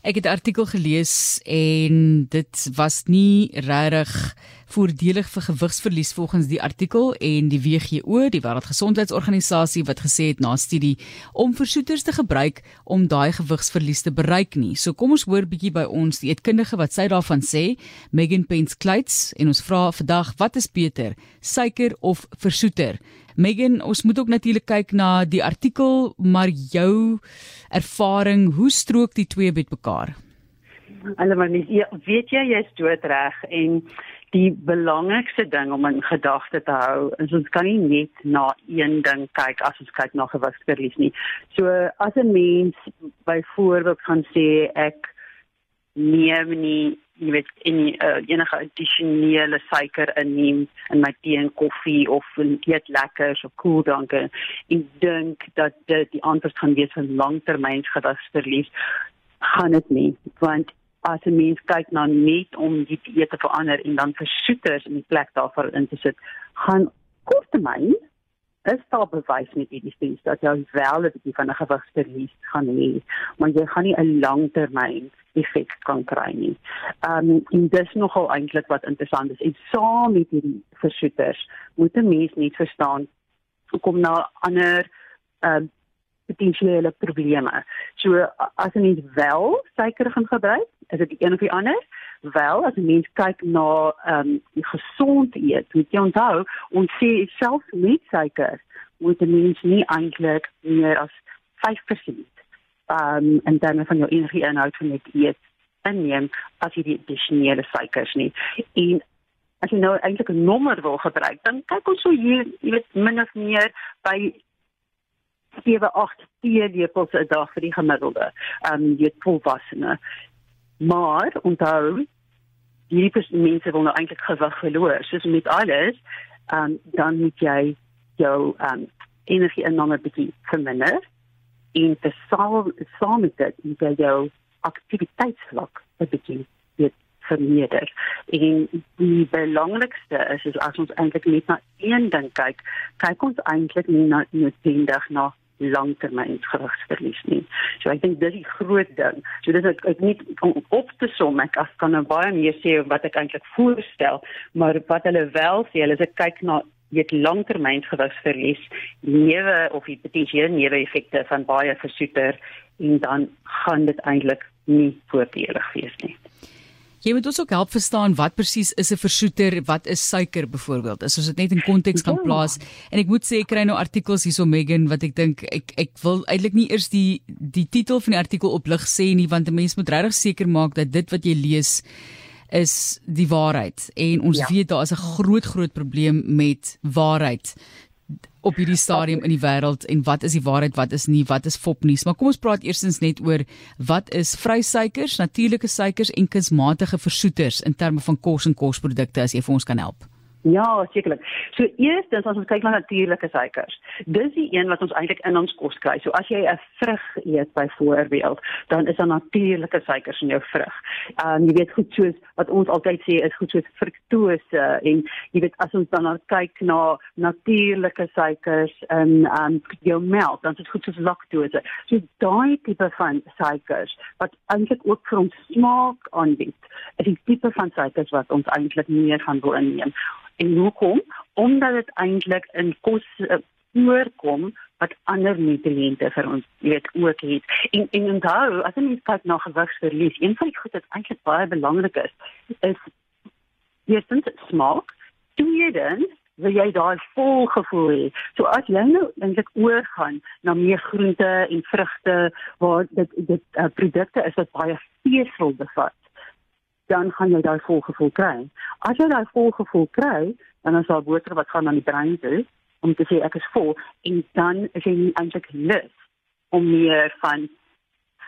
Ek het 'n artikel gelees en dit was nie regtig voordelig vir gewigsverlies volgens die artikel en die WHO, die Wêreldgesondheidsorganisasie wat gesê het na studie om versoeters te gebruik om daai gewigsverlies te bereik nie. So kom ons hoor bietjie by ons die eetkundige wat sy daarvan sê, Megan Pence Kleits en ons vra vandag, wat is beter, suiker of versoeter? Megan, ons moet ook natuurlik kyk na die artikel, maar jou ervaring, hoe strook die twee met mekaar? Hulle maar nie ja, weet jy jy's dood reg en die belangrikste ding om in gedagte te hou is ons kan nie net na een ding kyk as ons kyk na gewigsverlies nie. So as 'n mens byvoorbeeld gaan sê ek neem nie jy weet in uh, enige addisionele suiker inneem in my tee en koffie of eet lekkers of koeldranke. Ek dink dat dit die antwoord gaan wees vir langtermyngewigsverlies gaan dit nie. Want as 'n mens kyk na net om die dieet te verander en dan versoeters in die plek daarvoor in te sit, gaan korttermyn is daar bewys met hierdie studies dat jy wel 'n bietjie van 'n gewigsverlies gaan hê, maar jy gaan nie 'n langtermyn effek kan kry nie. Ehm um, en dis nogal eintlik wat interessant is. En saam met hierdie versoeters moet 'n mens net verstaan hoekom na ander ehm uh, potensiële probleme. So as 'n mens wel suiker gaan gebruik, is dit die een of die ander. Wel, as 'n mens kyk na ehm um, gesond eet, moet jy onthou, ons sê selfs met suiker moet 'n mens nie eintlik meer as 5% ehm um, en dan van jou energie inhoud van jou dieet inneem as jy die addisionele suikers nie. En as jy nou eintlik 'n nommer wil gebruik, dan kyk ons so hier, jy weet min of meer by 7 8 teelepels 'n dag vir die gemiddelde ehm um, jy volwassene. Maar onthou hierdie mense wil nou eintlik gewig verloor. Soos met alles, ehm um, dan moet jy jou ehm um, energie inname bietjie verminder en te saam saam met dit jy jou aktiwiteitsvlak 'n bietjie weet vermeerder. En die belangrikste is, is as ons eintlik net na een ding kyk, kyk ons eintlik nie na noodwendig na langtermyngewigsverlies nie. So ek dink dis die groot ding. So dis ek, ek nie om op te som ek as kan nou baie meer sê wat ek eintlik voorstel, maar wat hulle wel sê, hulle sê kyk na dit langtermyngewigsverlies, neuwe of die potensiële neuwe effekte van baie versoeter en dan gaan dit eintlik nie voordelig wees nie. Jy moet ons ook help verstaan wat presies is 'n versoeter, wat is suiker byvoorbeeld. As ons dit net in konteks kan ja. plaas. En ek moet sê ek kry nou artikels hierso Megan wat ek dink ek ek wil eintlik nie eers die die titel van die artikel oplig sê nie want 'n mens moet regtig seker maak dat dit wat jy lees is die waarheid. En ons ja. weet daar is 'n groot groot probleem met waarheid op hierdie stadium in die wêreld en wat is die waarheid wat is nie wat is fopnuus maar kom ons praat eerstens net oor wat is vrysuikers natuurlike suikers en kunsmatige versoeters in terme van kos en kosprodukte as jy vir ons kan help Ja, sekerlik. So eerstens as ons kyk na natuurlike suikers, dis die een wat ons eintlik in ons kos kry. So as jy 'n vrug eet byvoorbeeld, dan is daar natuurlike suikers in jou vrug. Ehm um, jy weet goed soos wat ons altyd sê is goed soos fruktose en jy weet as ons dan kyk na natuurlike suikers in ehm um, jou melk, dan is dit goed soos laktose. So daai tipe van suikers wat eintlik ook vir ons smaak aanbied, is die tipe van suikers wat ons eintlik meer gaan wil inneem. En hoekom? Omdat dit eintlik in kos voorkom wat ander nutriënte vir ons weet ook het. En en onthou, as jy mens kyk na gewigsverlies, een van die goed wat eintlik baie belangrik is, is eerstens smaak. Tweedens wil jy daai vol gevoel hê. So as jy nou eintlik oorgaan na meer groente en vrugte waar dit dit uh, produkte is wat baie vesel bevat dan gaan jy daai volgevoel kry. As jy daai volgevoel kry, dan is daar boter wat gaan aan die brein toe om te sê ek is vol en dan is jy eintlik lus om meer van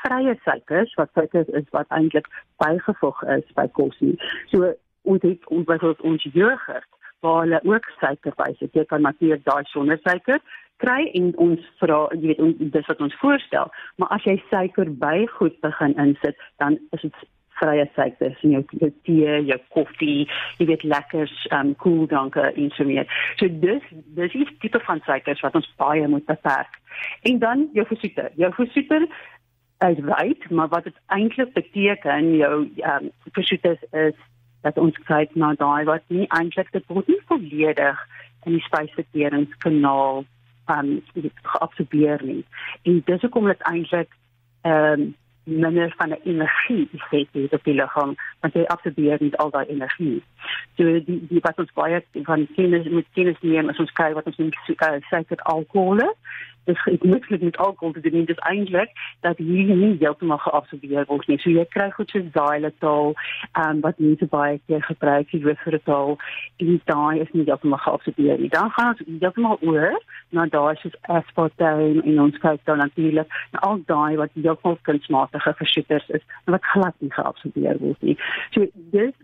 vrye suikers wat suikers is wat eintlik bygevoeg is by kos nie. So ons het ons byvoorbeeld ons yoghurt waar hulle ook suiker by sit. Jy kan natuurlik daai sonder suiker kry en ons vra jy weet ons dis wat ons voorstel, maar as jy suiker by goed begin insit, dan is dit vrye suikers in jou, jou tee, jou koffie, jy weet lekkers, um koeldranke en so meer. So dis dis is tipe van suikers wat ons baie moet beperk. En dan jou versoeter. Jou versoeter uitwyd, maar wat dit eintlik beteken jou ehm um, versoeters is dat ons kyk na daai wat nie eintlik dit word nie volledig in die spysverteringskanaal ehm um, geabsorbeer nie. En dis hoekom dit eintlik ehm um, minder van 'n energie effek het op die liggaam want jy absorbeer nie al daai energie. So die die wat ons baie van kennis moet kennis neem as ons kyk wat ons in uh, suiker alkohol dis net met alkohol te doen dis eintlik dat hier nie heeltemal geabsorbeer word nie. So jy kry goed so xylitol, ehm um, wat mense baie keer gebruik, die resveratrol, en daai is nie heeltemal geabsorbeer nie. Dan gaan ons heeltemal oor na daai soos aspartame en ons kyk dan natuurlik na al daai wat heeltemal kunsmatige versoeters is en wat glad nie geabsorbeer word nie. So dis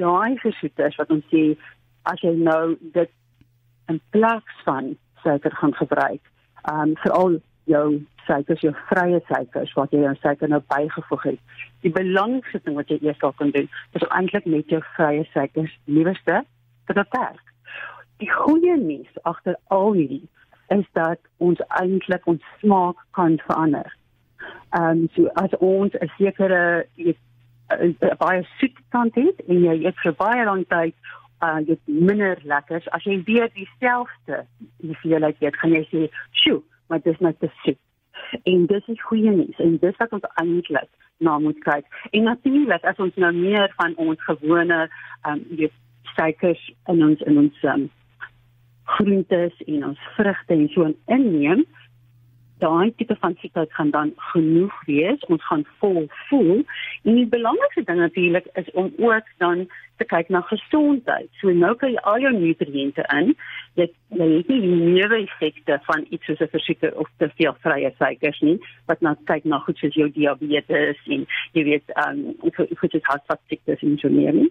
daai versoeters wat ons sê as jy nou dit in plaas van suiker gaan gebruik um veral jou suikers, jou vrye suikers wat jy jou suiker nou bygevoeg het. Die belangrikste ding wat jy eers kan doen, is om eintlik met jou vrye suikers liewerste te beperk. Die goeie nuus agter al hierdie is dat ons eintlik ons smaak kan verander. Um so as ons 'n sekere baie soet kant het en jy eet vir baie lank tyd uh dit minder lekker. As jy weer dieselfde hoeveelheid eet gaan jy sê sjoe maar dis net te soet. En dis is goeie nuus en dis wat ons eintlik na moet kyk. En natuurlik as ons nou meer van ons gewone um jy suikers in ons in ons um, groentes en ons vrugte en so inneem daai tipe van soetheid gaan dan genoeg wees. Ons gaan vol voel. En die belangrikste ding natuurlik is om ook dan te kyk na gesondheid. So nou kan jy al jou nutriënte in. Dit jy het nie die newe effekte van iets soos 'n versuiker of te veel vrye suikers nie wat nou kyk na goed soos jou diabetes en jy weet um goed soos hartfasiektes en so meer nie.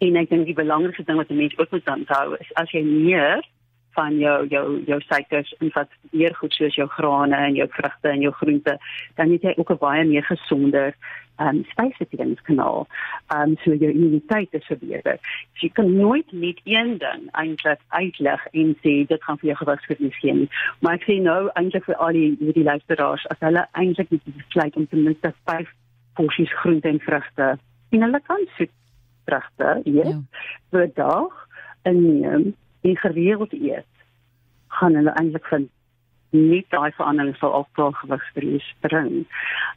En ek dink die belangrikste ding wat 'n mens ook moet onthou is as jy meer van jou jou jou suikers en wat meer goed soos jou grane en jou vrugte en jou groente dan het jy ook 'n baie meer gesonder ehm um, spysverteringskanaal. Um, so jou immuniteit is verbeter. So jy kan nooit net een ding eintlik uitlig en sê dit gaan vir jou gewigsverlies gee nie. Maar ek sê nou eintlik vir al die hierdie luisteraars as hulle eintlik net besluit om ten minste 5 porsies groente en vrugte en hulle kan soet vrugte eet ja. 'n dag inneem en gereeld eet, gaan hulle eintlik vind nie daai verandering sal alkohol gewigsverlies bring.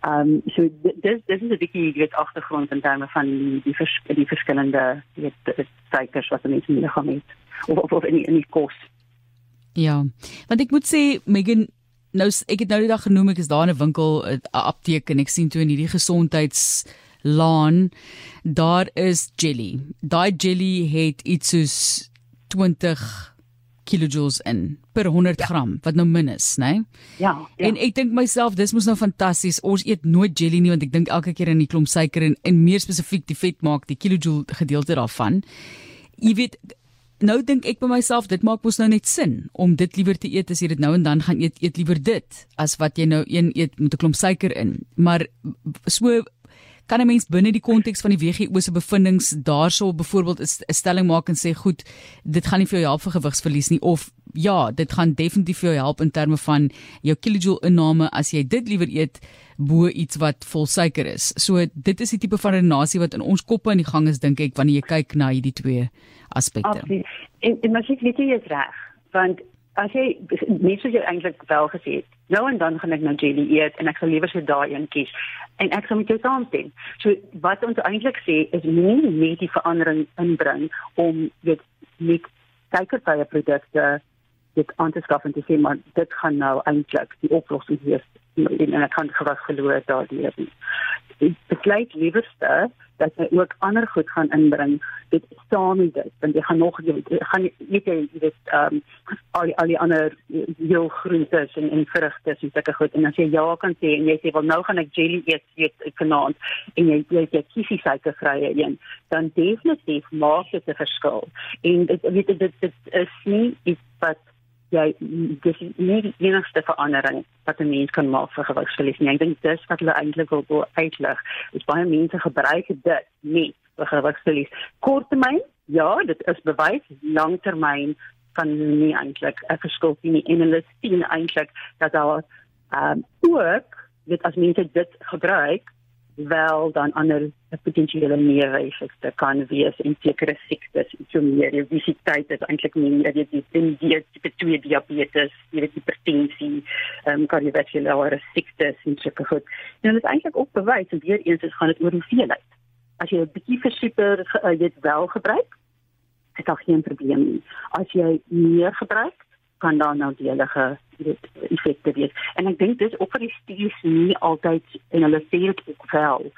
Ehm um, so dis dis is 'n bietjie weet agtergrond in terme van die die, vers, die verskillende weet suikers wat mense in die liggaam het of of, of in die, in die kos. Ja. Want ek moet sê Megan nou ek het nou die dag genoem ek is daar in 'n winkel 'n apteek en ek sien toe in hierdie gesondheids laan daar is jelly. Daai jelly het iets soos 20 kilojoules in per 100 ja. gram wat nou min is, né? Nee? Ja, ja. En ek dink myself dis mos nou fantasties. Ons eet nooit jelly nie want ek dink elke keer in die klomp suiker en en meer spesifiek die vet maak die kilojoule gedeelte daarvan. Jy weet nou dink ek by myself dit maak mos nou net sin om dit liewer te eet as jy dit nou en dan gaan eet eet liewer dit as wat jy nou een eet met 'n klomp suiker in. Maar so kan 'n mens binne die konteks van die WHO se bevindinge daarso byvoorbeeld 'n stelling maak en sê goed, dit gaan nie vir jou help vir gewigsverlies nie of ja, dit gaan definitief vir jou help in terme van jou kilojoule inname as jy dit liewer eet bo iets wat vol suiker is. So dit is die tipe van redenasie wat in ons koppe in die gang is dink ek wanneer jy kyk na hierdie twee aspekte. En, en maar ek weet jy is reg, want as jy net soos jy eintlik wel gesê het, nou en dan gaan ek nou jelly eet en ek sal liewer so daai een kies en ek sal met jou saamstem. So wat ons eintlik sê is nie net die verandering inbring om weet met suikervrye produkte dit aan te skaf en te sê maar dit gaan nou eintlik die oplossing wees en ek kan gewig verloor daardie ek besluit liewerste dat jy ook ander goed gaan inbring. Dit staan nie dit want jy gaan nog jy gaan nie jy weet ehm um, al al die ander jou groente en en vrugte en sulke goed. En as jy ja kan sê en jy sê wel nou gaan ek jelly eet weet vanaand en jy jy jy kies die suikervrye een dan definitief maak dit 'n verskil. En dit weet dit dit is nie iets wat jy dis nie die enigste verandering wat 'n mens kan maak vir gewigsverlies nie. Ek dink dis wat hulle eintlik wil, wil uitlig. Is baie mense gebruik dit nie vir gewigsverlies. Korttermyn, ja, dit is bewys. Langtermyn kan nie eintlik 'n verskil sien nie. En hulle sien eintlik dat daar ehm um, ook dit as mense dit gebruik wel dan ander potensiële neeweffekte kan wees en sekere siektes en so meer obesiteit is eintlik meer jy weet die tipe 2 diabetes jy weet hipertensie ehm um, kardiovaskulêre siektes en sulke goed en dit is eintlik ook bewys en weer eens is gaan dit oor hoeveelheid as jy 'n bietjie versuiker uh, dit wel gebruik het daar geen probleem nie as jy meer gebruik kan daar nou deelige effekte wees. En ek dink dis ook vir die studies nie altyd en hulle sê dit ook wel.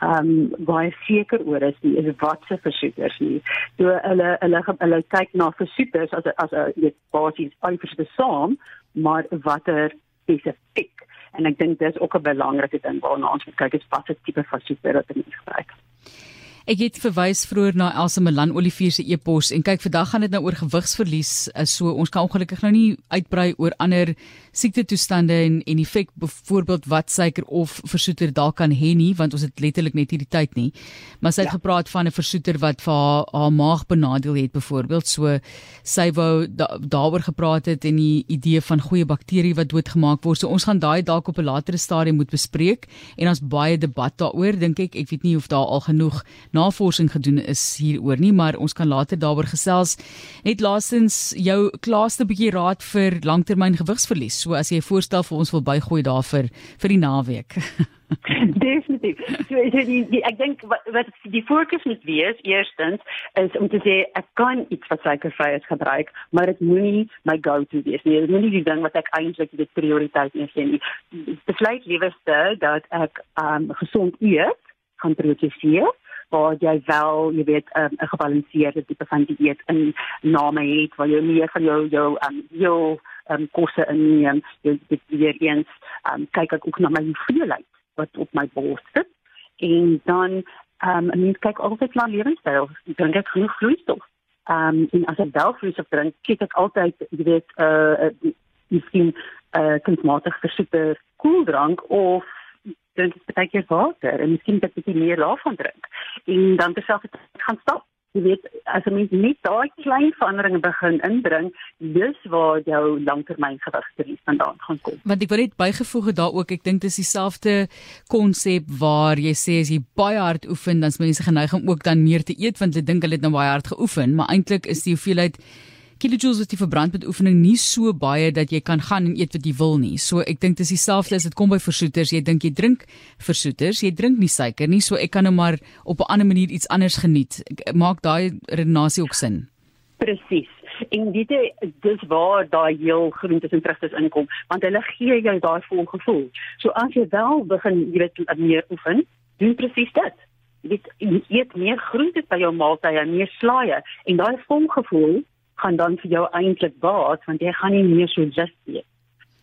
Um, baie seker oor is die is wat se versoekers nie. So hulle hulle hulle kyk na versoekers as as 'n weet basies alfers te saam, maar watter spesifiek. En ek dink dis ook 'n belangrike ding waarna ons moet kyk is wat se tipe versoeker wat mense gebruik. Ek het verwys vroeër na Elsa Milan Olivier se e-pos en kyk vandag gaan dit nou oor gewigsverlies. Eh, so ons kan ongelukkig nou nie uitbrei oor ander siekte toestande en en effek byvoorbeeld wat suiker of versoeter daar kan hê nie want ons het letterlik net hierdie tyd nie. Maar sy het ja. gepraat van 'n versoeter wat vir haar, haar maag benadeel het byvoorbeeld. So sy wou da, daaroor gepraat het en die idee van goeie bakterieë wat doodgemaak word. So ons gaan daai dalk op 'n latere stadium moet bespreek en ons baie debat daaroor dink ek. Ek weet nie of daar al genoeg navorsing gedoen is hieroor nie, maar ons kan later daaroor gesels. Net laastens jou klaaste bietjie raad vir langtermyn gewigsverlies. So as jy voorstel vir ons wil bygooi daar vir die naweek. Definitief. So dit die, die ek dink wat, wat die fokus moet wees eerstens is om te sê ek kan iets wat suikervry is gebruik, maar dit moenie my go-to wees nie. Dit moenie die ding wat ek eintlik die prioriteit is nie. Besluit liewerste dat ek um gesond eet, gaan prioritiseer waar jy wel, jy weet, um, 'n um, gebalanseerde tipe van dieet in name het waar jy meer van jou jou um jou um kosse inneem. Jy dit weer eens um kyk ek ook na my hoeveelheid wat op my bord sit en dan um mens kyk altyd na lewenstyl. Ek dink ek genoeg vloeistof. Um en as ek wel vloeistof drink, kyk ek altyd, jy weet, uh miskien uh kunsmatig versoete koeldrank of drink ek baie keer water en miskien dat ek meer daarvan drink. En dan terselfdertyd gaan stap. Jy weet, as jy net daai klein veranderinge begin inbring, dis waar jou langtermyn gewigverlies vandaan gaan kom. Want ek wil net bygevoeg het daar ook, ek dink dis dieselfde konsep waar jy sê as jy baie hard oefen, dan's mense geneig om ook dan meer te eet want hulle dink hulle het nou baie hard geoefen, maar eintlik is die hoeveelheid kilojoules wat jy verbrand met oefening nie so baie dat jy kan gaan en eet wat jy wil nie. So ek dink dis dieselfde as dit kom by versoeters. Jy dink jy drink versoeters, jy drink nie suiker nie, so ek kan nou maar op 'n ander manier iets anders geniet. Ek maak daai redenasie ook sin. Presies. En dit dis waar daai heel groentes en vrugte inkom, want hulle gee jou daai vol gevoel. So as jy wel begin, jy weet, meer oefen, doen presies dit. Dit eet meer groente by jou maaltye, meer slaaië en daai vol gevoel gaan dan vir jou eintlik baat want jy gaan nie meer so just wees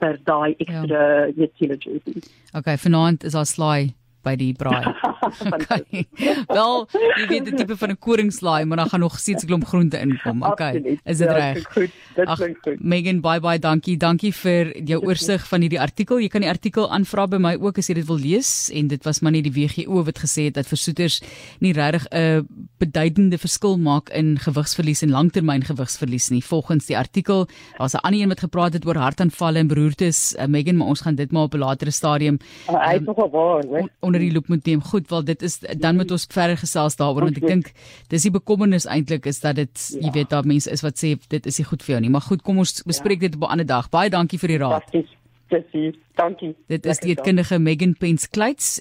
vir daai ja. ekstra ja. utility. Okay, vanaand is daar slaai by die braai. okay. Wel, jy weet die tipe van 'n koringslaai, maar dan gaan nog steeds 'n klomp groente inkom. Okay. Is dit ja, reg? Goed. Dit klink goed. Megan, bye bye, dankie. Dankie vir jou oorsig van hierdie artikel. Jy kan die artikel aanvra by my ook as jy dit wil lees en dit was maar net die WGO wat gesê het dat versoeters nie regtig 'n beduidende verskil maak in gewigsverlies en langtermyn gewigsverlies nie. Volgens die artikel, daar's 'n ander een wat gepraat het oor hartaanvalle en beroertes. Uh, Megan, maar ons gaan dit maar op 'n latere stadium. Uh, hy is um, nogal waar, hè? Onder die loop moet neem. Goed, wel dit is dan moet ons verder gesels daaroor want ek dink dis die bekommernis eintlik is dat dit ja. jy weet daar mense is wat sê dit is nie goed vir jou nie. Maar goed, kom ons bespreek ja. dit op 'n ander dag. Baie dankie vir die raad. Dankie. Dankie. Dit is die kundige Megan Pence Kleits